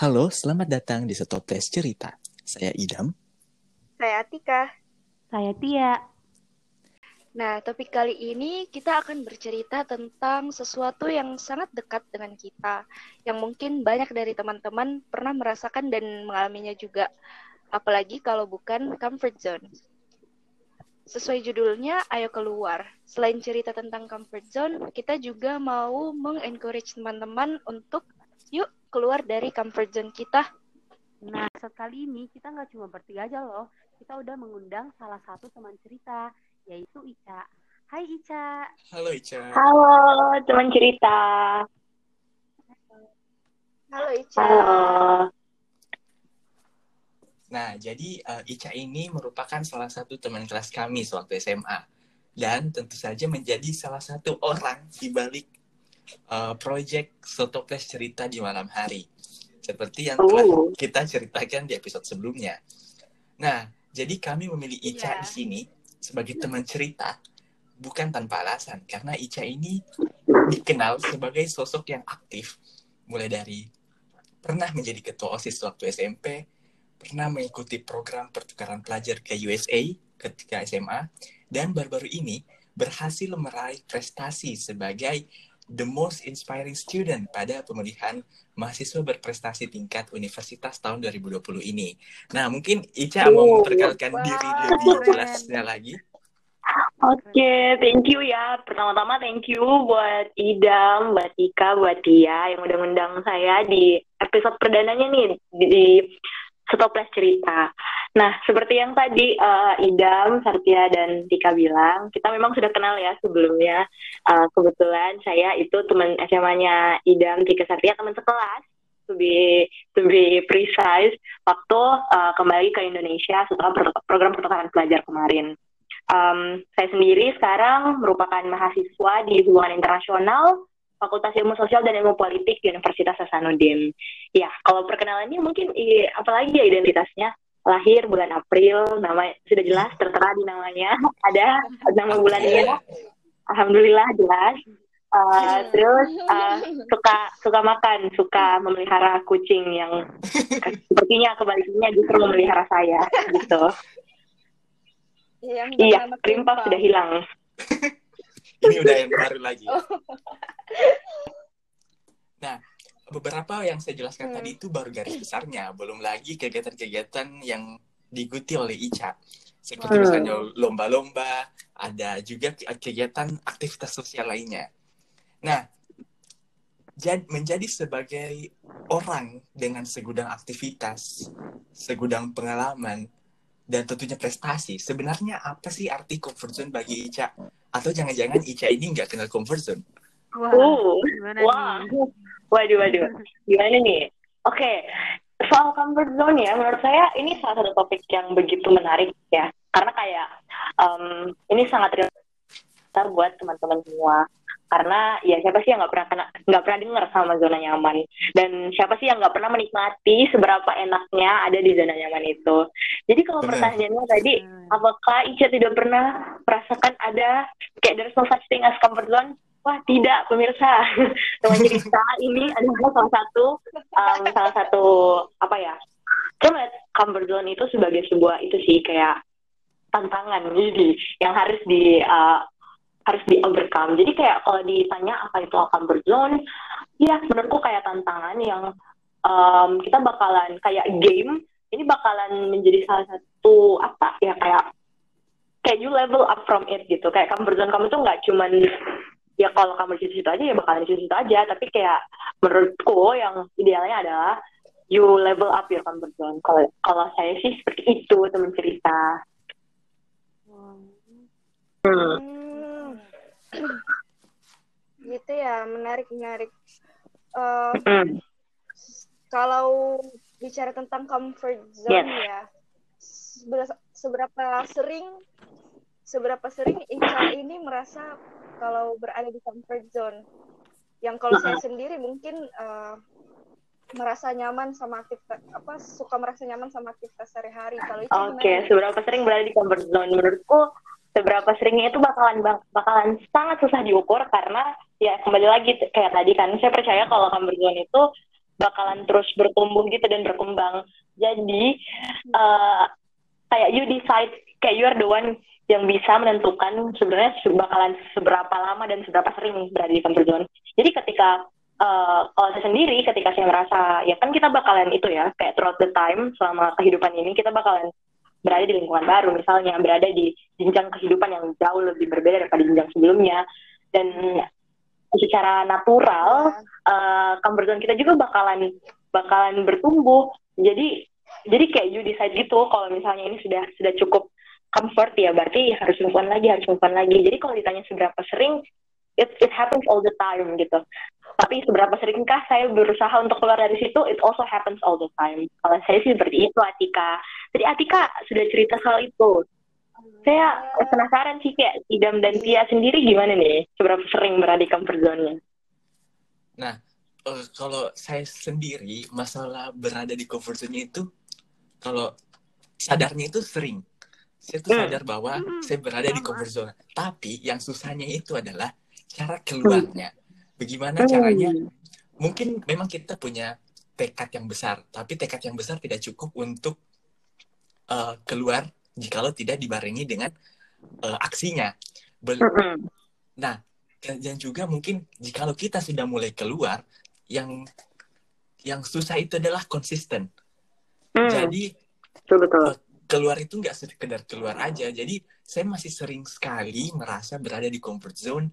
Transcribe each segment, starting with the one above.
Halo, selamat datang di Setoples Cerita. Saya Idam. Saya Atika. Saya Tia. Nah, topik kali ini kita akan bercerita tentang sesuatu yang sangat dekat dengan kita, yang mungkin banyak dari teman-teman pernah merasakan dan mengalaminya juga, apalagi kalau bukan comfort zone. Sesuai judulnya, ayo keluar. Selain cerita tentang comfort zone, kita juga mau mengencourage teman-teman untuk yuk keluar dari comfort zone kita. Nah, sekali ini kita nggak cuma bertiga aja loh. Kita udah mengundang salah satu teman cerita, yaitu Ica. Hai Ica. Halo Ica. Halo, teman cerita. Halo Ica. Halo. Nah, jadi uh, Ica ini merupakan salah satu teman kelas kami sewaktu SMA. Dan tentu saja menjadi salah satu orang di balik uh, proyek Sotoples Cerita di malam hari. Seperti yang telah Oh. kita ceritakan di episode sebelumnya. Nah, jadi kami memilih Ica Iya. di sini sebagai teman cerita bukan tanpa alasan karena Ica ini dikenal sebagai sosok yang aktif mulai dari pernah menjadi ketua OSIS waktu SMP, pernah mengikuti program pertukaran pelajar ke USA ketika SMA dan baru-baru ini berhasil meraih prestasi sebagai the most inspiring student pada pemilihan mahasiswa berprestasi tingkat universitas tahun 2020 ini. Nah, mungkin Ica mau Oh, memperkenalkan wow, diri lebih jelasnya lagi. Oke, thank you ya. Pertama-tama thank you buat Idam, buat Ika, buat Tia yang udah ngundang saya di episode perdananya nih di Stoples Cerita. Nah, seperti yang tadi eh, Idam, Sartia, dan Tika bilang, kita memang sudah kenal ya sebelumnya. Eh, kebetulan saya itu teman SMA-nya Idam, Tika, Sartia, teman sekelas. To be, to be precise, waktu eh, kembali ke Indonesia setelah program pertukaran pelajar kemarin. Um, saya sendiri sekarang merupakan mahasiswa di hubungan internasional Fakultas Ilmu Sosial dan Ilmu Politik Universitas Hasanuddin. Ya, kalau perkenalannya mungkin i- apalagi ya identitasnya lahir bulan April, nama sudah jelas tertera di namanya ada nama bulannya. Alhamdulillah jelas. Uh, terus uh, suka suka makan, suka memelihara kucing yang sepertinya kebaliknya justru memelihara saya gitu. Iya, bernama Rimpa Kimpa. sudah hilang. Ini udah yang baru lagi. Oh. Nah, beberapa yang saya jelaskan Hmm. tadi itu baru garis besarnya, belum lagi kegiatan-kegiatan yang diikuti oleh Ica. Seperti Hmm. misalnya lomba-lomba, ada juga ke- kegiatan aktivitas sosial lainnya. Nah, jad- menjadi sebagai orang dengan segudang aktivitas, segudang pengalaman, dan tentunya prestasi, sebenarnya apa sih arti comfort zone bagi Ica? Atau jangan-jangan Ica ini nggak kenal comfort zone? Wah, Uh, gimana wah, nih? waduh, waduh, gimana nih? Oke, soal comfort zone ya, menurut saya ini salah satu topik yang begitu menarik ya, karena kayak em, ini sangat relate buat teman-teman semua. Karena ya siapa sih yang nggak pernah kena, nggak pernah dengar sama zona nyaman, dan siapa sih yang nggak pernah menikmati seberapa enaknya ada di zona nyaman itu. Jadi kalau Benar. pertanyaannya tadi, Hmm. apakah Ica tidak pernah merasakan ada kayak there's no such thing as comfort zone? Wah tidak pemirsa, teman cerita ini adalah salah satu um, salah satu apa ya? Coba lihat comfort zone itu sebagai sebuah itu sih kayak tantangan jadi yang harus di uh, harus di overcome. Jadi kayak kalau ditanya apa itu comfort zone, ya menurutku kayak tantangan yang um, kita bakalan kayak game ini bakalan menjadi salah satu apa ya kayak kayak you level up from it gitu. Kayak comfort zone kamu tuh nggak cuman ya kalau kamu di situ aja ya bakalan di situ aja. Tapi kayak menurutku yang idealnya adalah you level up your comfort zone kalau kalau saya sih seperti itu teman cerita. Hmm. Gitu ya, menarik menarik. Hmm. kalau bicara tentang comfort zone Yes. ya, seberapa, sering seberapa sering Ica ini merasa kalau berada di comfort zone. Yang kalau saya sendiri mungkin eh, merasa nyaman sama aktivitas apa suka merasa nyaman sama aktivitas sehari-hari. Kalau Ica Oke, nih? seberapa sering berada di comfort zone menurutku seberapa seringnya itu bakalan bak- bakalan sangat susah diukur karena ya kembali lagi kayak tadi kan saya percaya kalau zone itu bakalan terus bertumbuh gitu dan berkembang. Jadi uh, kayak you decide kayak you are the one yang bisa menentukan sebenarnya bakalan seberapa lama dan seberapa sering berada di comfort zone. Jadi ketika uh, kalau saya sendiri ketika saya merasa ya kan kita bakalan itu ya kayak throughout the time selama kehidupan ini kita bakalan berada di lingkungan baru misalnya berada di jenjang kehidupan yang jauh lebih berbeda daripada jenjang sebelumnya. Dan secara natural uh, comfort kita juga bakalan bakalan bertumbuh. Jadi jadi kayak you decide gitu kalau misalnya ini sudah sudah cukup comfort ya berarti harus move on lagi harus move on lagi. Jadi kalau ditanya seberapa sering it it happens all the time gitu. Tapi seberapa seringkah saya berusaha untuk keluar dari situ it also happens all the time. Kalau saya sih seperti itu Atika. Jadi Atika sudah cerita soal itu. Saya penasaran sih kayak Idam dan Tia sendiri gimana nih seberapa sering berada di comfort zone-nya? Nah uh, kalau saya sendiri masalah berada di comfort zone itu kalau sadarnya itu sering. Saya tuh hmm. sadar bahwa hmm. saya berada di comfort zone. Tapi yang susahnya itu adalah cara keluarnya Bagaimana caranya? Mungkin memang kita punya tekad yang besar, tapi tekad yang besar tidak cukup untuk uh, keluar jikalau tidak dibarengi dengan uh, aksinya. Bel nah, dan juga mungkin jikalau kita sudah mulai keluar, yang yang susah itu adalah konsisten. Hmm. Jadi betul, betul. Uh, keluar itu nggak sekedar keluar aja. Jadi saya masih sering sekali merasa berada di comfort zone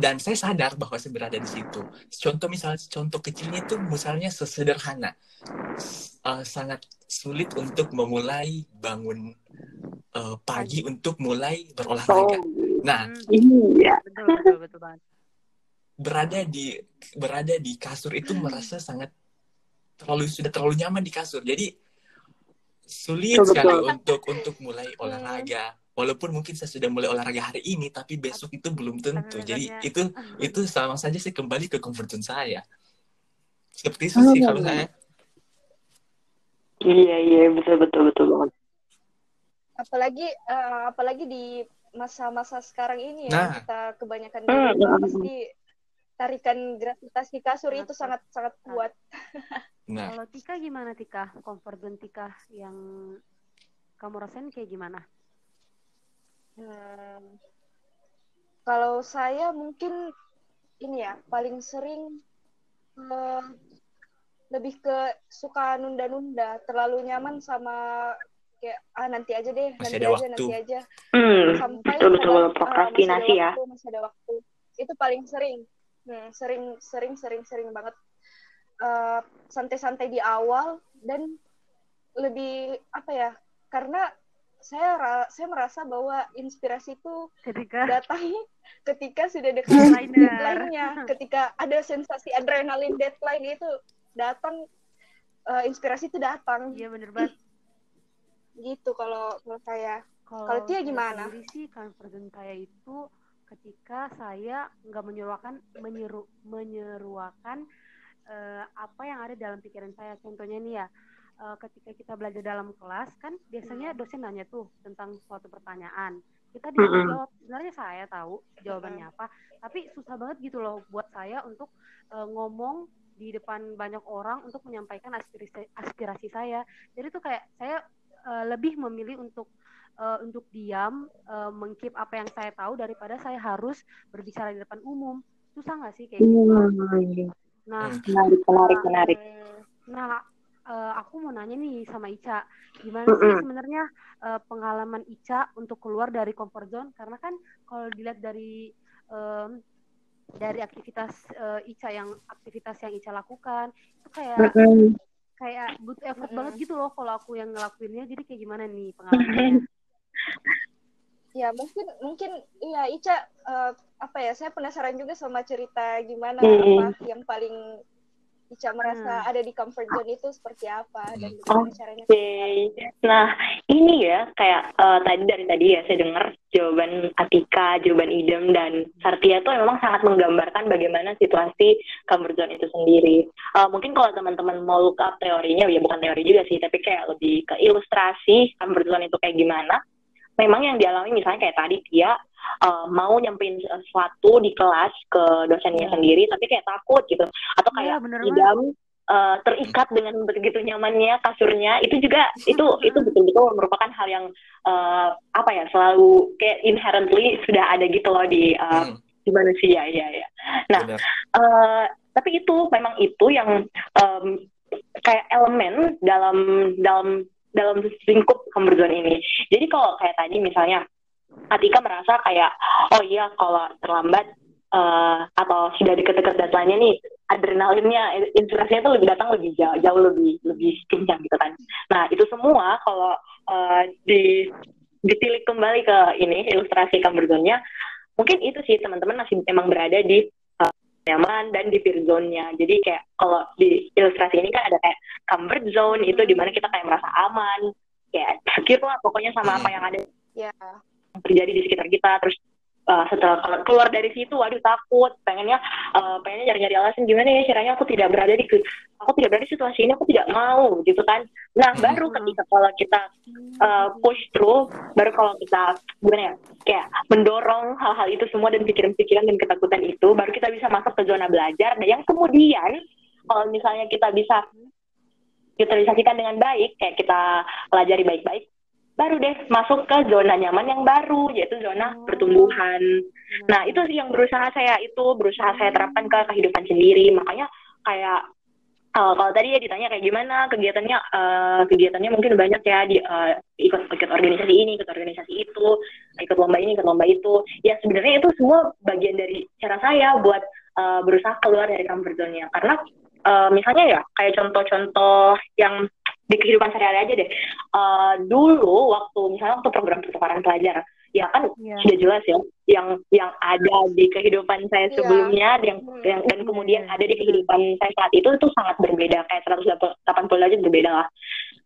dan saya sadar bahwa saya berada di situ. Contoh misalnya contoh kecilnya itu misalnya sesederhana uh, sangat sulit untuk memulai bangun uh, pagi untuk mulai berolahraga. Oh. Nah, iya. betul betul betul banget. Berada di berada di kasur itu merasa sangat terlalu sudah terlalu nyaman di kasur. Jadi sulit betul, sekali betul. untuk untuk mulai olahraga walaupun mungkin saya sudah mulai olahraga hari ini tapi besok itu belum tentu. Jadi itu itu sama saja sih kembali ke comfort zone saya. Seperti itu sih kalau saya. Iya iya betul betul betul banget. Apalagi uh, apalagi di masa-masa sekarang ini ya nah. kita kebanyakan di rumah pasti tarikan gravitasi kasur itu sangat sangat kuat. Nah. kalau Tika gimana Tika? Comfort zone Tika yang kamu rasain kayak gimana Hmm, kalau saya mungkin ini ya paling sering uh, lebih ke suka nunda-nunda, terlalu nyaman sama kayak ah nanti aja deh, masih nanti ada aja, waktu. nanti aja. Hmm, sampai betul-betul uh, prokrastinasi ya. Waktu, masih ada waktu. Itu paling sering. Hmm, sering sering sering sering banget uh, santai-santai di awal dan lebih apa ya? Karena saya saya merasa bahwa inspirasi itu ketika datang ketika sudah dekat deadline-nya, ketika ada sensasi adrenalin deadline itu datang uh, inspirasi itu datang. Iya benar banget. Gitu kalau menurut saya. Kalau Tia gimana? Sih confident saya itu ketika saya nggak menyeruakan menyeru menyeruakan uh, apa yang ada dalam pikiran saya. Contohnya nih ya, uh, ketika kita belajar dalam kelas kan biasanya dosen nanya tuh tentang suatu pertanyaan. Kita disuruh jawab sebenarnya saya tahu jawabannya apa tapi susah banget gitu loh buat saya untuk uh, ngomong di depan banyak orang untuk menyampaikan aspirasi aspirasi saya. Jadi tuh kayak saya uh, lebih memilih untuk uh, untuk diam uh, mengkip apa yang saya tahu daripada saya harus berbicara di depan umum. Susah nggak sih kayak gitu? Hmm. nah menarik menarik menarik. nah uh, aku mau nanya nih sama Ica, gimana sih sebenarnya uh, pengalaman Ica untuk keluar dari comfort zone? Karena kan kalau dilihat dari um, dari aktivitas uh, Ica yang aktivitas yang Ica lakukan itu kayak kayak butuh effort banget gitu loh kalau aku yang ngelakuinnya. Jadi kayak gimana nih pengalamannya? ya mungkin mungkin iya Ica uh, apa ya saya penasaran juga sama cerita gimana apa yang paling Ica merasa hmm. ada di comfort zone itu seperti apa dan bagaimana caranya? Oke, okay. nah ini ya kayak uh, tadi dari tadi ya saya dengar jawaban Atika, jawaban Idem dan Sartia itu memang sangat menggambarkan bagaimana situasi comfort zone itu sendiri. Uh, mungkin kalau teman-teman mau look up teorinya, ya bukan teori juga sih, tapi kayak lebih ke ilustrasi comfort zone itu kayak gimana. Memang yang dialami misalnya kayak tadi dia uh, mau nyampein sesuatu di kelas ke dosennya hmm. sendiri tapi kayak takut gitu atau kayak ya, idam uh, terikat dengan begitu nyamannya kasurnya itu juga itu itu betul-betul merupakan hal yang uh, apa ya selalu kayak inherently sudah ada gitu loh di uh, hmm. di manusia ya ya nah uh, tapi itu memang itu yang um, kayak elemen dalam dalam dalam lingkup comfort zone ini. Jadi kalau kayak tadi misalnya Atika merasa kayak oh iya kalau terlambat uh, atau sudah deket-deket deadline nih adrenalinnya inspirasinya itu lebih datang lebih jauh jauh lebih lebih kencang gitu kan. Nah itu semua kalau uh, di ditilik kembali ke ini ilustrasi comfort zone-nya mungkin itu sih teman-teman masih emang berada di nyaman dan di fear zone-nya. Jadi kayak kalau di ilustrasi ini kan ada kayak comfort zone itu di mana kita kayak merasa aman, kayak secure lah pokoknya sama apa yang ada yeah. Terjadi di sekitar kita. Terus uh, setelah keluar dari situ, waduh takut, pengennya uh, pengennya nyari-nyari alasan gimana ya caranya aku tidak berada di aku tidak berada di situasi ini, aku tidak mau gitu kan. Nah baru ketika kalau kita uh, push through, baru kalau kita gimana ya kayak mendorong hal-hal itu semua dan pikiran-pikiran dan ketakutan itu baru kita bisa masuk ke zona belajar dan yang kemudian kalau misalnya kita bisa utilisasikan dengan baik kayak kita pelajari baik-baik baru deh masuk ke zona nyaman yang baru yaitu zona oh. pertumbuhan nah itu sih yang berusaha saya itu berusaha saya terapkan ke kehidupan sendiri makanya kayak Uh, kalau tadi ya ditanya kayak gimana kegiatannya, uh, kegiatannya mungkin banyak ya di uh, ikut ikut organisasi ini, ikut organisasi itu, ikut lomba ini, ikut lomba itu. Ya sebenarnya itu semua bagian dari cara saya buat uh, berusaha keluar dari comfort zone-nya. Karena uh, misalnya ya kayak contoh-contoh yang di kehidupan sehari-hari aja deh. Uh, dulu waktu misalnya waktu program pertukaran pelajar, ya kan yeah. sudah jelas ya yang yang ada di kehidupan saya iya. sebelumnya yeah. yang, hmm. yang dan kemudian ada di kehidupan saya saat itu itu sangat berbeda kayak 180 aja berbeda lah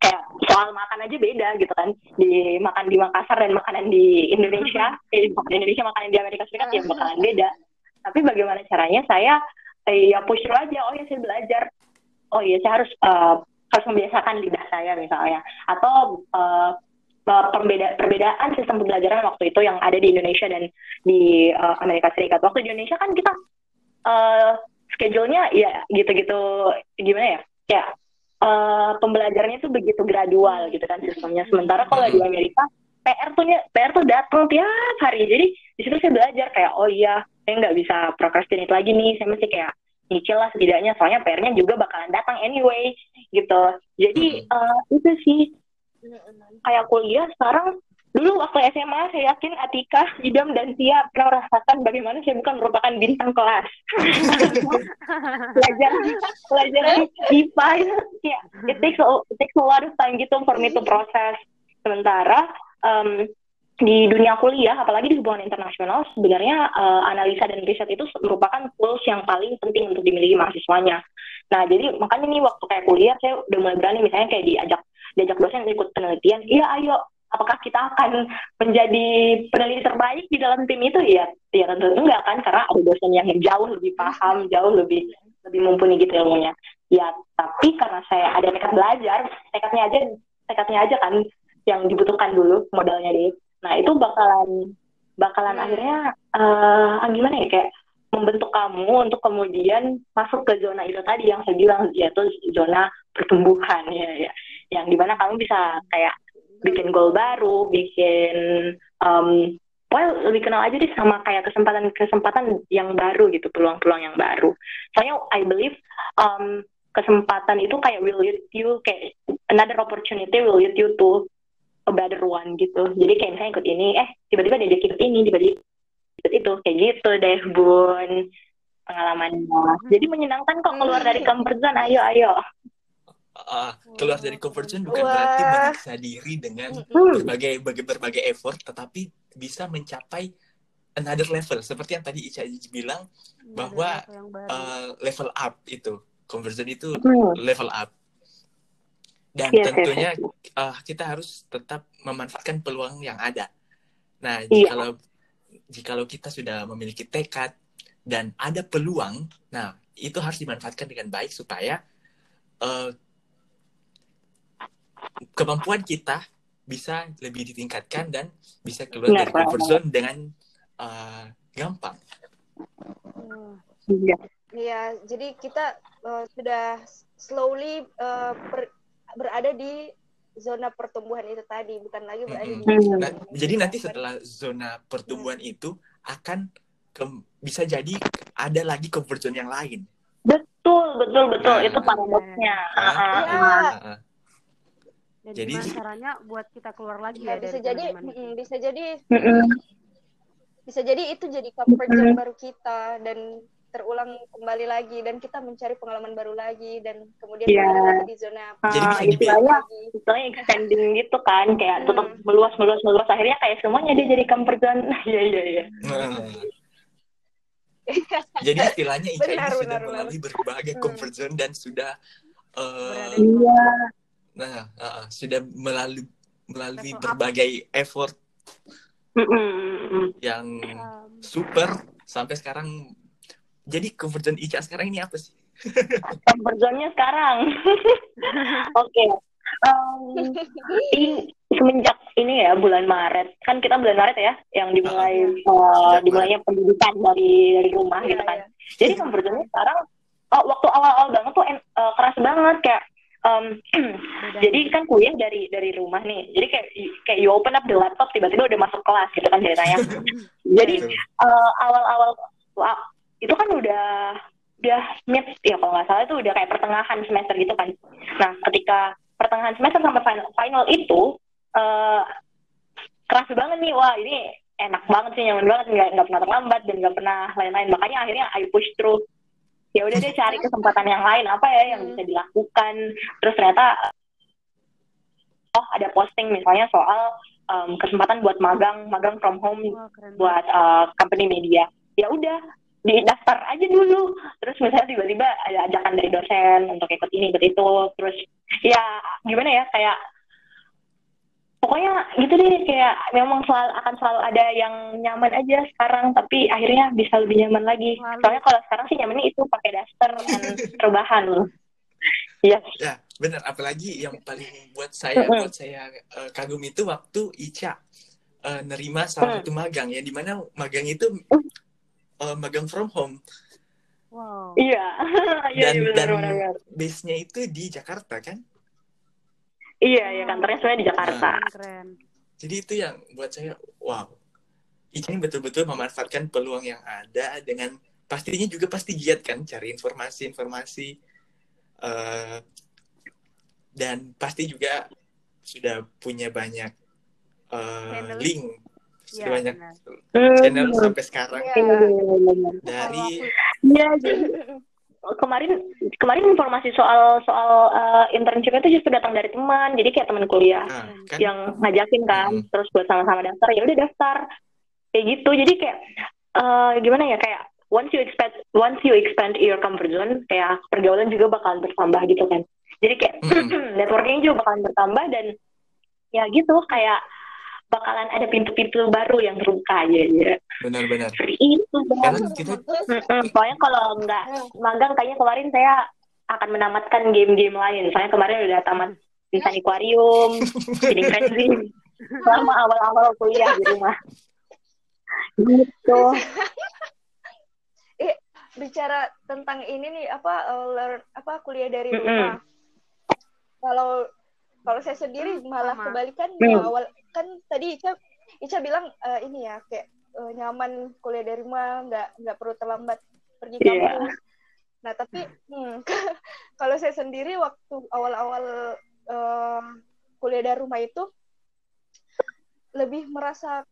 kayak soal makan aja beda gitu kan di makan di Makassar dan makanan di Indonesia eh, di Indonesia makanan di Amerika Serikat ya bakalan beda tapi bagaimana caranya saya eh, ya push aja oh ya saya belajar oh ya saya harus uh, harus membiasakan lidah saya misalnya atau uh, perbeda perbedaan sistem pembelajaran waktu itu yang ada di Indonesia dan di uh, Amerika Serikat. Waktu di Indonesia kan kita uh, schedule-nya ya gitu-gitu gimana ya? Ya uh, pembelajarannya itu begitu gradual gitu kan sistemnya. Sementara kalau di Amerika PR tuh PR tuh datang tiap hari. Jadi di situ saya belajar kayak oh iya saya nggak bisa procrastinate lagi nih. Saya mesti kayak nyicil lah setidaknya soalnya PR-nya juga bakalan datang anyway gitu. Jadi uh, itu sih kayak kuliah sekarang dulu waktu SMA saya yakin Atika, Idam dan Tia pernah merasakan bagaimana saya bukan merupakan bintang kelas. pelajaran pelajaran IPA ya it takes a, it takes a lot of time gitu for me to process. Sementara um, di dunia kuliah, apalagi di hubungan internasional, sebenarnya uh, analisa dan riset itu merupakan tools yang paling penting untuk dimiliki mahasiswanya. Nah, jadi makanya nih waktu kayak kuliah, saya udah mulai berani misalnya kayak diajak diajak dosen ikut penelitian iya ayo apakah kita akan menjadi peneliti terbaik di dalam tim itu? Ya ya tentu enggak kan karena ada dosen yang jauh lebih paham jauh lebih lebih mumpuni gitu ilmunya. Ya tapi karena saya ada nekat belajar nekatnya aja nekatnya aja kan yang dibutuhkan dulu modalnya deh nah itu bakalan bakalan hmm. akhirnya uh, gimana ya kayak membentuk kamu untuk kemudian masuk ke zona itu tadi yang saya bilang yaitu zona pertumbuhan ya ya yang di mana kamu bisa kayak bikin goal baru, bikin um, well lebih kenal aja deh sama kayak kesempatan-kesempatan yang baru gitu, peluang-peluang yang baru. Soalnya I believe um, kesempatan itu kayak will lead you kayak another opportunity will lead you to a better one gitu. Jadi kayak misalnya ikut ini, eh tiba-tiba dia ikut ini, tiba-tiba ikut itu, kayak gitu deh bun. Pengalamannya. Jadi menyenangkan kok keluar dari comfort zone. Ayo, ayo. Uh, keluar dari comfort zone bukan Wah. berarti menyiksa diri dengan berbagai berbagai, berbagai effort tetapi bisa mencapai another level. Seperti yang tadi Ica bilang bahwa uh, level up itu. Zone itu level up dan yes, tentunya yes, yes. Uh, kita harus tetap memanfaatkan peluang yang ada nah yeah. jikalau jikalau kita sudah memiliki tekad dan ada peluang nah itu harus dimanfaatkan dengan baik supaya uh, kemampuan kita bisa lebih ditingkatkan dan bisa keluar dari comfort zone dengan uh, gampang. Iya. Iya, jadi kita uh, sudah slowly uh, per- berada di zona pertumbuhan itu tadi bukan lagi berada di Mm-mm. Nah, jadi nanti setelah zona pertumbuhan itu akan ke- bisa jadi ada lagi conversion yang lain. Betul, betul, betul. Nah. Itu paradoksnya. Ah, Ah, ah, Iya. ah. ah, ah. Dan Jadi- caranya buat kita keluar lagi Ya, ya, bisa dari jadi zona mm, bisa jadi Mm-mm. bisa jadi itu jadi comfort zone baru kita dan terulang kembali lagi dan kita mencari pengalaman baru lagi dan kemudian Iya. kembali lagi di zona Jadi Ah, bisa dibilang- istilahnya, lagi. istilahnya extending gitu kan, kayak Hmm. tetap meluas, meluas, meluas. Akhirnya kayak semuanya dia jadi comfort zone. Iya, iya, iya. Nah. Jadi istilahnya Ica ini Benar, sudah benar, benar. melalui berbagai Hmm. comfort zone dan sudah eh, di Iya. nah ah, ah, sudah melalui melalui Level up. berbagai effort Mm-mm. yang Um, super sampai sekarang. Jadi comfort zone Ica sekarang ini apa sih? Comfort zone-nya sekarang. Oke. Em, ini semenjak ini ya bulan Maret kan kita bulan Maret ya yang dimulai Iya. eh, Sejak dimulainya pendidikan dari dari rumah Iya, gitu kan. iya. Jadi comfort zone-nya sekarang oh, waktu awal-awal banget tuh en- eh, keras banget kayak em, beda. jadi kan kuliah dari dari rumah nih. Jadi kayak kayak you open up the laptop tiba-tiba udah masuk kelas gitu kan ceritanya. Jadi Betul. eh, awal-awal wah, itu kan udah udah mid ya kalau nggak salah itu udah kayak pertengahan semester gitu kan. Nah ketika pertengahan semester sampai final, final itu eh keras banget nih. Wah ini enak banget sih nyaman banget. Nggak nggak pernah terlambat dan nggak pernah lain-lain. Makanya akhirnya I push through. Ya udah deh cari kesempatan yang lain. Apa ya yang bisa dilakukan? Terus ternyata oh ada posting misalnya soal em, kesempatan buat magang magang from home keren buat uh, company media. Ya udah daftar aja dulu. Terus misalnya tiba-tiba ada ajakan dari dosen untuk ikut ini ikut itu. Terus ya gimana ya kayak pokoknya gitu deh kayak memang selalu akan selalu ada yang nyaman aja sekarang tapi akhirnya bisa lebih nyaman lagi. Selalu. soalnya kalau sekarang sih nyamannya itu pakai daster dan rebahan yes Ya, benar. Apalagi yang paling buat saya buat saya eh, kagum itu waktu Ica eh, nerima salah Mm. satu magang. Ya, di mana magang itu eh, magang from home Wow. iya iya dan iya, dan benar benar benar. base-nya itu di Jakarta kan. iya iya kantornya sebenarnya di Jakarta Keren, keren. Jadi itu yang buat saya wow. Ini betul-betul memanfaatkan peluang yang ada dengan pastinya juga pasti giat kan cari informasi-informasi eh, dan pasti juga sudah punya banyak eh, Channel. link Sudah banyak benar. channel Hmm. sampai sekarang iya. dari jadi kemarin kemarin informasi soal soal uh, internship itu justru datang dari teman. Jadi kayak teman kuliah nah, kan yang ngajakin kan, Mm. terus buat sama-sama daftar. Ya udah daftar. Kayak gitu. Jadi kayak uh, gimana ya kayak once you expand once you expand your comfort zone, kayak pergaulan juga bakalan bertambah gitu kan. Jadi kayak Mm-mm. networking juga bakalan bertambah dan ya gitu kayak bakalan ada pintu-pintu baru yang terbuka aja ya. benar-benar Seperti itu. karena Bang. kita Mm-mm, Soalnya kalau nggak magang kayaknya kemarin saya akan menamatkan game-game lain. Soalnya kemarin udah tamat Insan Aquarium, Feeding Frenzy, selama awal-awal kuliah di rumah. Gitu. bicara tentang ini nih apa uh, learn apa kuliah dari rumah. Kalau kalau saya sendiri malah Sama. kebalikan Mm. awal kan tadi Ica Ica bilang eh, ini ya kayak eh, nyaman kuliah dari rumah nggak nggak perlu terlambat pergi Iya. kampus. Nah tapi hmm, kalau saya sendiri waktu awal-awal eh, kuliah dari rumah itu lebih merasa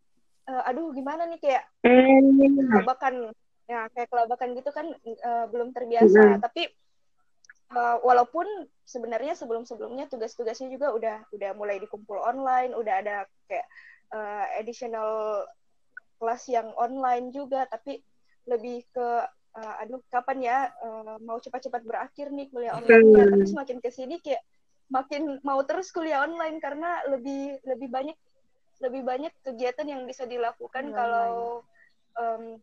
eh, aduh gimana nih kayak Hmm. kelabakan ya kayak kelabakan gitu kan eh, belum terbiasa Mhm. tapi eh, walaupun sebenarnya sebelum sebelumnya tugas-tugasnya juga udah udah mulai dikumpul online udah ada kayak eh, additional kelas yang online juga tapi lebih ke eh, aduh kapan ya eh, mau cepat-cepat berakhir nih kuliah online Hmm. tapi semakin ke sini kayak makin mau terus kuliah online karena lebih lebih banyak lebih banyak kegiatan yang bisa dilakukan Iya, kalau em,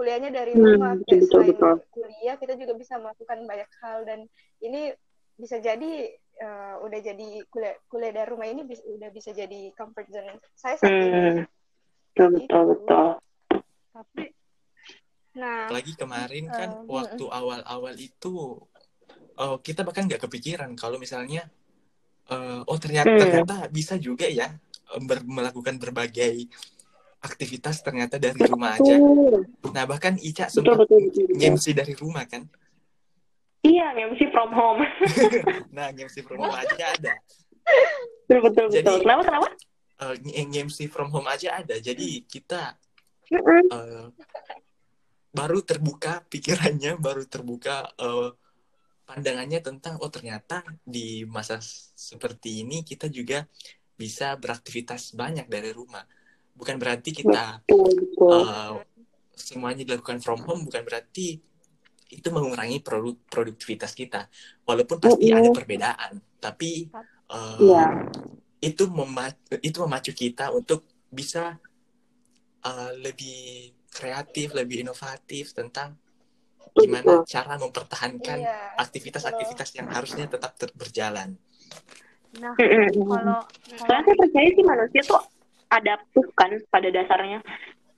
kuliahnya dari Hmm, rumah kayak betul, selain betul. kuliah kita juga bisa melakukan banyak hal dan ini bisa jadi eh, udah jadi kuliah kuliah dari rumah ini bis- udah bisa jadi comfort zone saya saat ini. Hmm. Betul, betul, betul. Tapi Nah, apalagi kemarin kan Eh, waktu awal-awal itu uh, kita bahkan nggak kepikiran kalau misalnya uh, oh ternyata Hmm. ternyata bisa juga ya uh, ber- melakukan berbagai aktivitas ternyata dari rumah aja. Nah bahkan Ica sempat ngemsi dari rumah kan. Iya, MC from home. Nah ngemsi from home aja ada. betul, betul, Jadi- betul. Kenapa, kenapa? Uh, ngemsi from home aja ada. Jadi kita uh, baru terbuka pikirannya, baru terbuka uh, pandangannya tentang oh ternyata di masa seperti ini kita juga bisa beraktivitas banyak dari rumah. Bukan berarti kita Betul, betul. uh, semuanya dilakukan from home, bukan berarti itu mengurangi produk produktivitas kita. Walaupun pasti Mm-mm. ada perbedaan, tapi uh, Iya. itu memacu itu memacu kita untuk bisa uh, lebih kreatif, lebih inovatif tentang gimana cara mempertahankan Iya. aktivitas-aktivitas yang harusnya tetap ter- berjalan. Nah, kalau saya percaya sih manusia tuh adaptif kan pada dasarnya.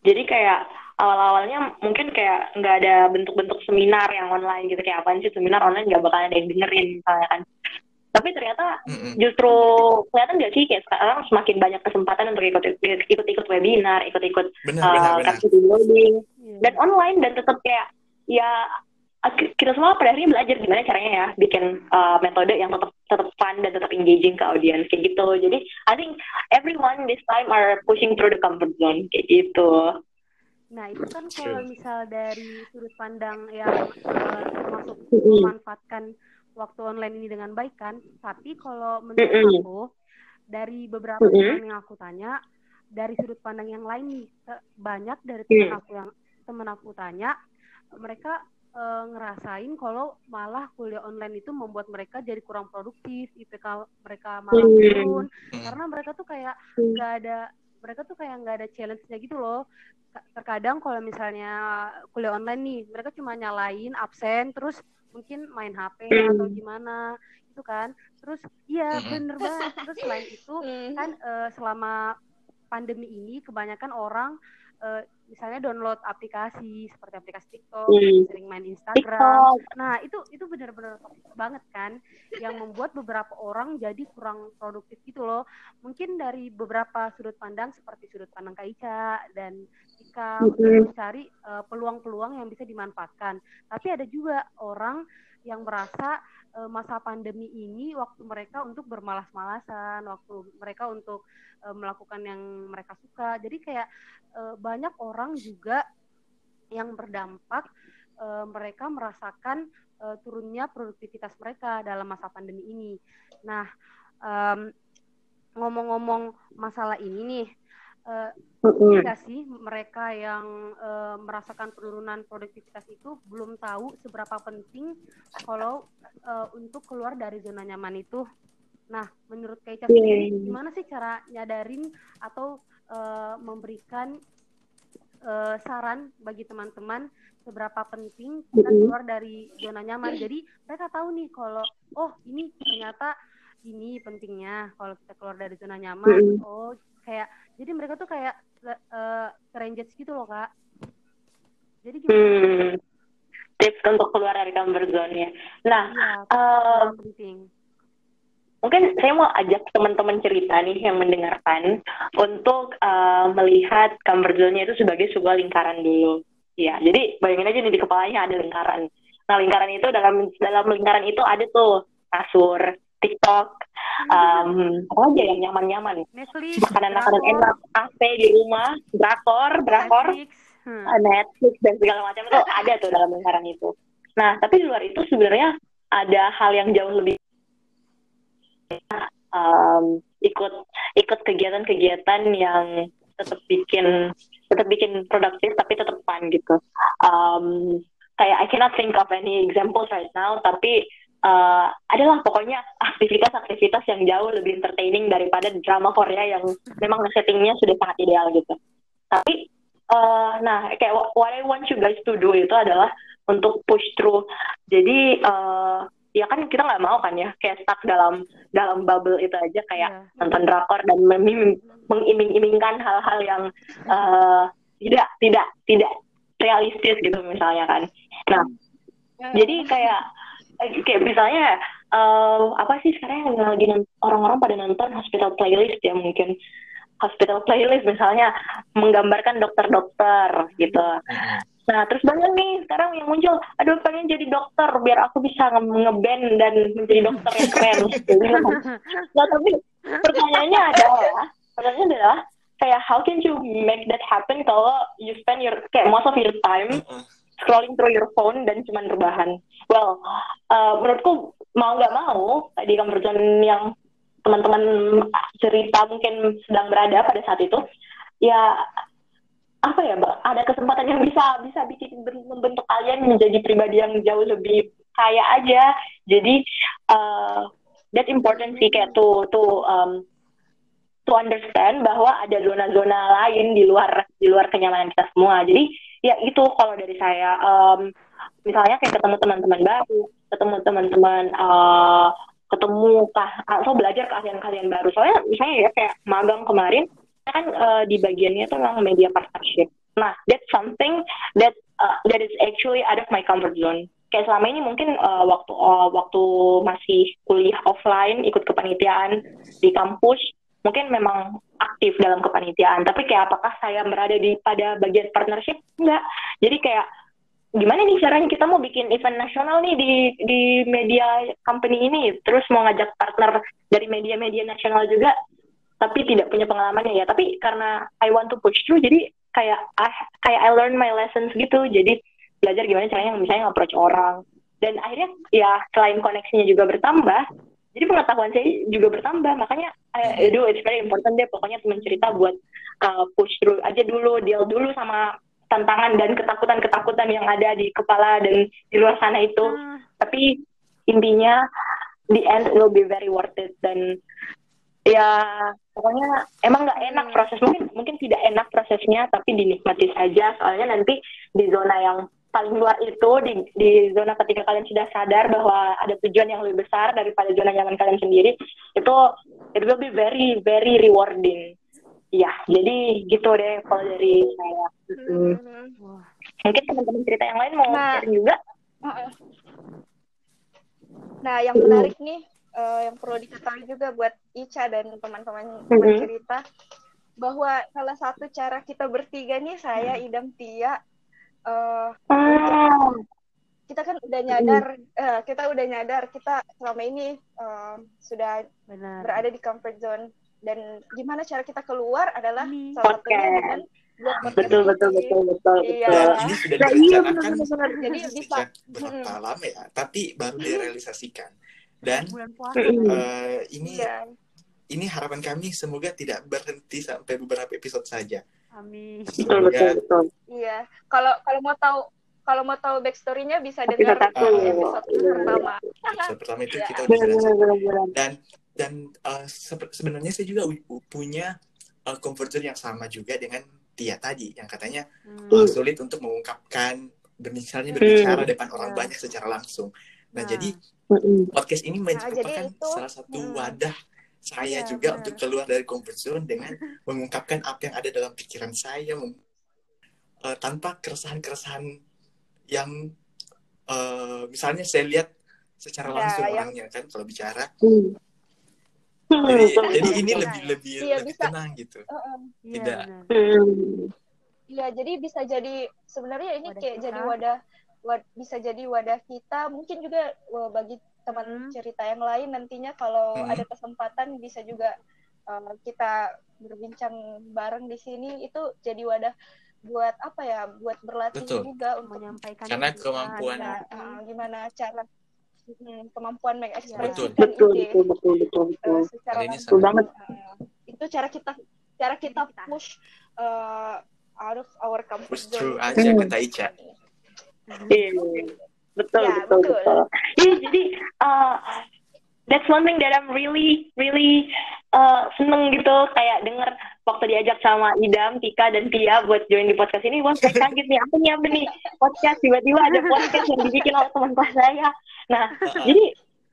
Jadi kayak awal-awalnya mungkin kayak nggak ada bentuk-bentuk seminar yang online gitu kayak apaan sih seminar online nggak bakalan ada yang dengerin misalnya kan. Tapi ternyata justru kelihatan nggak sih kayak sekarang semakin banyak kesempatan untuk ikut ikut ikut webinar, uh, benar. capacity building Iya. dan online dan tetap kayak ya kita semua pada akhirnya belajar gimana caranya ya bikin uh, metode yang tetap tetap fun dan tetap engaging ke audiens kayak gitu. Jadi I think everyone this time are pushing through the comfort zone kayak gitu. Nah, itu kan kalau misal dari sudut pandang yang eh, termasuk memanfaatkan waktu online ini dengan baik kan. Tapi kalau menurut aku dari beberapa teman yang aku tanya dari sudut pandang yang lain nih banyak dari teman Mm. aku yang teman aku tanya mereka eh, ngerasain kalau malah kuliah online itu membuat mereka jadi kurang produktif, IPK mereka malah Hmm. turun Mm. karena mereka tuh kayak Hmm. nggak ada mereka tuh kayak nggak ada challenge-nya gitu loh Ka- terkadang kalau misalnya kuliah online nih mereka cuma nyalain absen terus mungkin main HP Hmm. atau gimana itu kan terus iya bener banget terus selain itu Hmm. kan eh, selama pandemi ini kebanyakan orang eh, misalnya download aplikasi seperti aplikasi TikTok Hmm. sering main Instagram TikTok. Nah, itu itu benar-benar banget kan yang membuat beberapa orang jadi kurang produktif gitu loh. Mungkin dari beberapa sudut pandang seperti sudut pandang Kak Ica dan Ika Mhm. mencari eh, peluang-peluang yang bisa dimanfaatkan. Tapi ada juga orang yang merasa eh, masa pandemi ini waktu mereka untuk bermalas-malasan, waktu mereka untuk eh, melakukan yang mereka suka. Jadi kayak eh, banyak orang juga yang berdampak eh, mereka merasakan eh, turunnya produktivitas mereka dalam masa pandemi ini. Nah, em, ngomong-ngomong masalah ini nih, enggak sih mereka yang eh, merasakan penurunan produktivitas itu belum tahu seberapa penting kalau eh, untuk keluar dari zona nyaman itu. Nah, menurut Kak Ica Iya. sendiri, gimana sih cara nyadarin atau eh, memberikan eh, saran bagi teman-teman seberapa penting kita keluar dari zona nyaman. Jadi mereka tahu nih kalau oh ini ternyata ini pentingnya kalau kita keluar dari zona nyaman. Oh kayak jadi mereka tuh kayak uh, gitu loh kak. Jadi gimana? Hmm. Tips untuk keluar dari comfort zone-nya. Nah, Iya, eh, yang penting. mungkin saya mau ajak teman-teman cerita nih yang mendengarkan untuk uh, melihat comfort zone-nya itu sebagai sebuah lingkaran dulu. Ya, jadi bayangin aja nih di kepalanya ada lingkaran. Nah, lingkaran itu dalam dalam lingkaran itu ada tuh kasur, TikTok, um, apa aja yang nyaman-nyaman. Makanan-makanan enak, AC di rumah, drakor, drakor, Netflix. Hmm. uh, Netflix dan segala macam itu ada tuh dalam lingkaran itu. Nah, tapi di luar itu sebenarnya ada hal yang jauh lebih um, ikut ikut kegiatan-kegiatan yang tetap bikin tetap bikin produktif tapi tetap fun gitu. Um, kayak I cannot think of any examples right now, tapi uh, adalah pokoknya aktivitas-aktivitas yang jauh lebih entertaining daripada drama Korea yang memang settingnya sudah sangat ideal gitu. Tapi uh, nah kayak wha- what I want you guys to do itu adalah untuk push through. Jadi uh, ya kan kita nggak mau kan ya kayak stuck dalam dalam bubble itu aja kayak Iya. nonton drakor dan mengiming-imingkan hal-hal yang uh, tidak tidak tidak realistis gitu misalnya kan. Nah, jadi kayak kayak misalnya uh, apa sih sekarang yang lagi orang-orang pada nonton hospital playlist ya mungkin hospital playlist misalnya menggambarkan dokter-dokter gitu. Nah, terus banyak nih sekarang yang muncul, aduh pengen jadi dokter biar aku bisa nge-band dan menjadi dokter yang keren. nah, tapi pertanyaannya adalah, pertanyaannya adalah kayak how can you make that happen kalau you spend your kayak most of your time scrolling through your phone dan cuma rebahan. Well, uh, menurutku mau nggak mau di comfort yang teman-teman cerita mungkin sedang berada pada saat itu, ya apa ya ada kesempatan yang bisa bisa bikin membentuk kalian menjadi pribadi yang jauh lebih kaya aja. Jadi uh, that's important sih kayak tuh tuh um, to understand bahwa ada zona-zona lain di luar di luar kenyamanan kita semua. Jadi ya itu kalau dari saya um, misalnya kayak ketemu teman-teman baru ketemu teman-teman uh, ketemu kah atau belajar keahlian-keahlian baru soalnya misalnya ya kayak magang kemarin kan uh, di bagiannya itu memang media partnership. Nah, that's something that uh, that is actually out of my comfort zone. Kayak selama ini mungkin uh, waktu uh, waktu masih kuliah offline ikut kepanitiaan di kampus, mungkin memang aktif dalam kepanitiaan. Tapi kayak apakah saya berada di pada bagian partnership? Enggak. Jadi kayak gimana nih caranya kita mau bikin event nasional nih di di media company ini, terus mau ngajak partner dari media-media nasional juga tapi tidak punya pengalamannya ya tapi karena I want to push through jadi kayak I, kayak I learn my lessons gitu jadi belajar gimana caranya misalnya approach orang dan akhirnya ya selain koneksinya juga bertambah jadi pengetahuan saya juga bertambah makanya I, do it's very important deh pokoknya teman cerita buat uh, push through aja dulu deal dulu sama tantangan dan ketakutan-ketakutan yang ada di kepala dan di luar sana itu hmm. tapi intinya the end will be very worth it dan ya pokoknya emang nggak enak hmm. proses mungkin mungkin tidak enak prosesnya tapi dinikmati saja soalnya nanti di zona yang paling luar itu di, di zona ketika kalian sudah sadar bahwa ada tujuan yang lebih besar daripada zona nyaman kalian sendiri itu it will be very very rewarding. Ya jadi gitu deh kalau dari saya. Hmm. mungkin teman-teman cerita yang lain mau nah, juga? Nah yang menarik nih uh, yang perlu diketahui juga buat Ica dan teman-teman mm-hmm. cerita bahwa salah satu cara kita bertiga nih saya Idam Tia uh, oh. kita kan udah nyadar uh, kita udah nyadar kita selama ini uh, sudah Benar. berada di comfort zone dan gimana cara kita keluar adalah hmm. salah satunya dengan betul betul betul betul iya. ini sudah nah, iya, direncanakan jadi bisa berapa lama ya tapi baru direalisasikan dan uh, ini yeah. ini harapan kami semoga tidak berhenti sampai beberapa episode saja. Amin. Betul betul betul. Iya, kalau kalau mau tahu kalau mau tahu backstory-nya bisa dengar uh, episode pertama. Episode pertama itu iya. kita udah jelasin. Dan dan uh, se sebenarnya saya juga punya uh, comfort zone yang sama juga dengan Tia tadi yang katanya hmm. uh, sulit untuk mengungkapkan misalnya berbicara hmm. depan orang yeah. banyak secara langsung. Nah, nah. jadi podcast ini nah, merupakan itu, salah satu hmm. wadah saya ya, juga benar. untuk keluar dari comfort zone dengan mengungkapkan apa yang ada dalam pikiran saya uh, tanpa keresahan-keresahan yang uh, misalnya saya lihat secara ya, langsung ya, orangnya kan kalau bicara. Hmm. Jadi, hmm. jadi ini lebih lebih ya, lebih bisa. tenang gitu. Uh, uh, Tidak. Iya, jadi bisa jadi sebenarnya ini wadah kayak kita. jadi wadah wad, bisa jadi wadah kita mungkin juga bagi teman hmm. cerita yang lain nantinya kalau hmm. ada kesempatan bisa juga uh, kita berbincang bareng di sini itu jadi wadah buat apa ya buat berlatih Betul. juga untuk menyampaikan karena kemampuan ya, uh, gimana cara hmm, kemampuan mengekspresikan betul. ide betul, betul, betul, betul, uh, secara langsung banget. Uh, itu cara kita cara kita push uh, out of our comfort push zone. aja hmm. kata Ica. Iya, betul, ya, betul, betul, betul. Iya, jadi uh, that's one thing that I'm really, really uh, seneng gitu kayak denger waktu diajak sama Idam, Tika, dan Tia buat join di podcast ini, wah saya kaget nih, apa nih apa nih podcast tiba-tiba ada podcast yang dibikin oleh teman kelas saya. Nah, jadi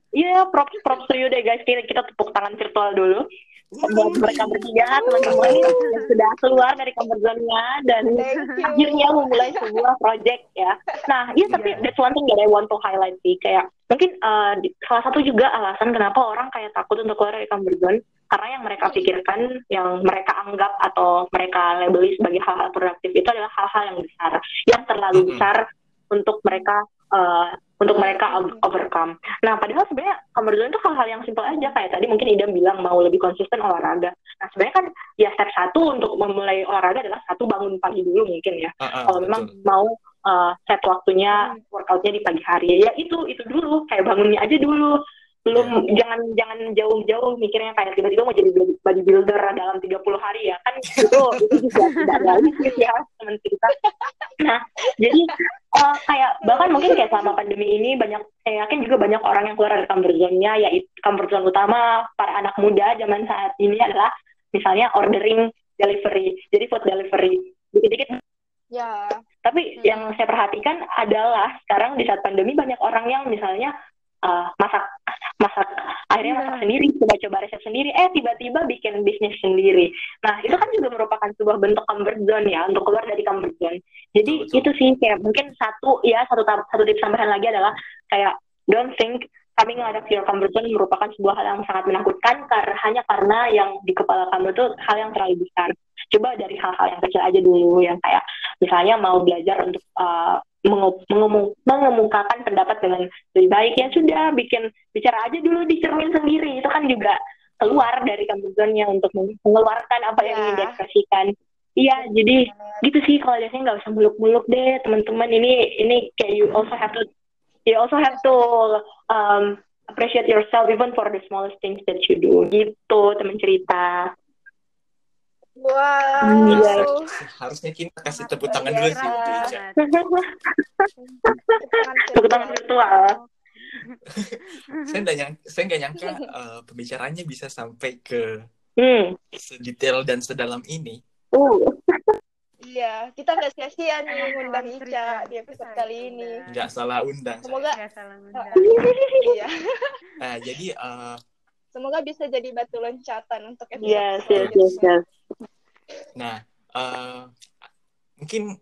ya yeah, props props to you deh guys, kita, kita tepuk tangan virtual dulu. Buat mereka bertiga teman-teman yang sudah keluar dari comfort zone-nya dan akhirnya memulai sebuah project ya. Nah, iya tapi Iya. that's one thing that I want to highlight sih kayak mungkin uh, di- salah satu juga alasan kenapa orang kayak takut untuk keluar dari comfort zone karena yang mereka pikirkan, yang mereka anggap atau mereka labeli sebagai hal-hal produktif itu adalah hal-hal yang besar, yang terlalu Mm-mm. besar untuk mereka uh, untuk mereka overcome. Nah, padahal sebenarnya zone itu hal-hal yang simpel aja. Kayak tadi mungkin Idam bilang mau lebih konsisten olahraga. Nah, sebenarnya kan ya step satu untuk memulai olahraga adalah satu bangun pagi dulu mungkin ya. Ah, ah, Kalau memang mau uh, set waktunya workoutnya di pagi hari. Ya itu itu dulu. Kayak bangunnya aja dulu. Belum jangan jangan jauh-jauh mikirnya kayak tiba-tiba mau jadi body- bodybuilder dalam 30 hari ya. Kan itu itu juga tidak realistis ya teman kita nah jadi uh, kayak bahkan mungkin kayak selama pandemi ini banyak saya yakin juga banyak orang yang keluar dari comfort zone-nya yaitu comfort zone utama para anak muda zaman saat ini adalah misalnya ordering delivery jadi food delivery dikit-dikit Ya. tapi Hmm. yang saya perhatikan adalah sekarang di saat pandemi banyak orang yang misalnya uh, masak masak akhirnya Iya. masak sendiri coba-coba resep sendiri eh tiba-tiba bikin bisnis sendiri nah itu kan juga merupakan sebuah bentuk comfort zone ya untuk keluar dari comfort zone jadi Betul, betul. itu sih kayak mungkin satu ya satu satu tips tambahan lagi adalah kayak don't think coming out of your comfort zone merupakan sebuah hal yang sangat menakutkan karena hanya karena yang di kepala kamu itu hal yang terlalu besar coba dari hal-hal yang kecil aja dulu yang kayak misalnya mau belajar untuk uh, mengemukakan pendapat dengan lebih baik. Ya sudah bikin bicara aja dulu di cermin sendiri. Itu kan juga keluar dari comfort zone-nya untuk meng- mengeluarkan apa yang Ya. ingin diekspresikan. Iya jadi gitu sih. Kalau biasanya nggak usah muluk-muluk deh teman-teman. Ini ini kayak you also have to you also have to um, appreciate yourself even for the smallest things that you do. Gitu teman cerita Wow. Iya. Harusnya kita kasih tepuk tangan dulu sih untuk Ica. tepuk tangan virtual Saya nggak nyangka, saya nggak nyangka eh, pembicaranya bisa sampai ke hmm sedetail dan sedalam ini. uh Iya, kita nggak sia-sia nih ngundang. Ica di episode kali ini. Nggak salah undang. Semoga Nggak salah ngundang. iya, Nah, jadi eh, semoga bisa jadi batu loncatan untuk episode yes yes yes yes Nah, eh, mungkin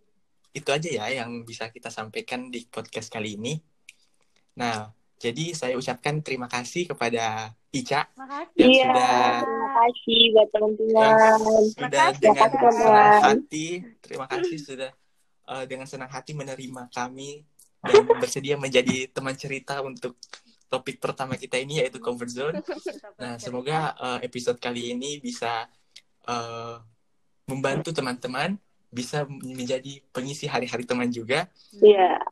itu aja ya yang bisa kita sampaikan di podcast kali ini. Nah, jadi saya ucapkan terima kasih kepada Ica Makasih. yang Iya, sudah terima kasih buat teman-teman. sudah Makasih, dengan teman-teman. senang hati, terima kasih sudah eh, dengan senang hati menerima kami dan bersedia menjadi teman cerita untuk topik pertama kita ini yaitu comfort zone. Nah, semoga eh, episode kali ini bisa eh, membantu teman-teman bisa menjadi pengisi hari-hari teman juga Iya,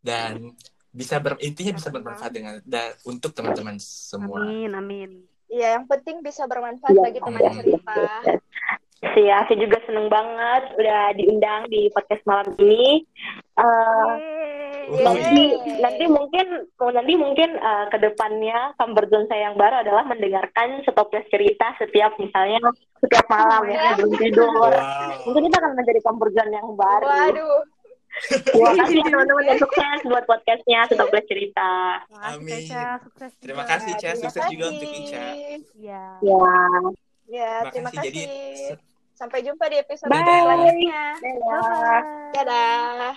dan bisa ber, intinya bisa bermanfaat dengan da- untuk teman-teman semua. Amin, amin. Iya, yang penting bisa bermanfaat Iya. bagi teman cerita. Iya, saya juga seneng banget udah diundang di podcast malam ini. Yeay. Nanti nanti mungkin nanti mungkin uh, ke depannya comfort zone saya yang baru adalah mendengarkan stoples cerita setiap misalnya setiap malam ya sebelum tidur. Wow. Mungkin kita akan menjadi comfort zone yang baru. Waduh, Terima kasih ya teman-teman yang sukses buat podcastnya stoples cerita. Amin. Ica. Sukses Terima kasih, Ica. terima Sukses juga untuk Ica. Iya. Ya. Ya, Terima terima kasih. Jadi Sampai jumpa di episode Bye. selanjutnya. Dadah. Dadah.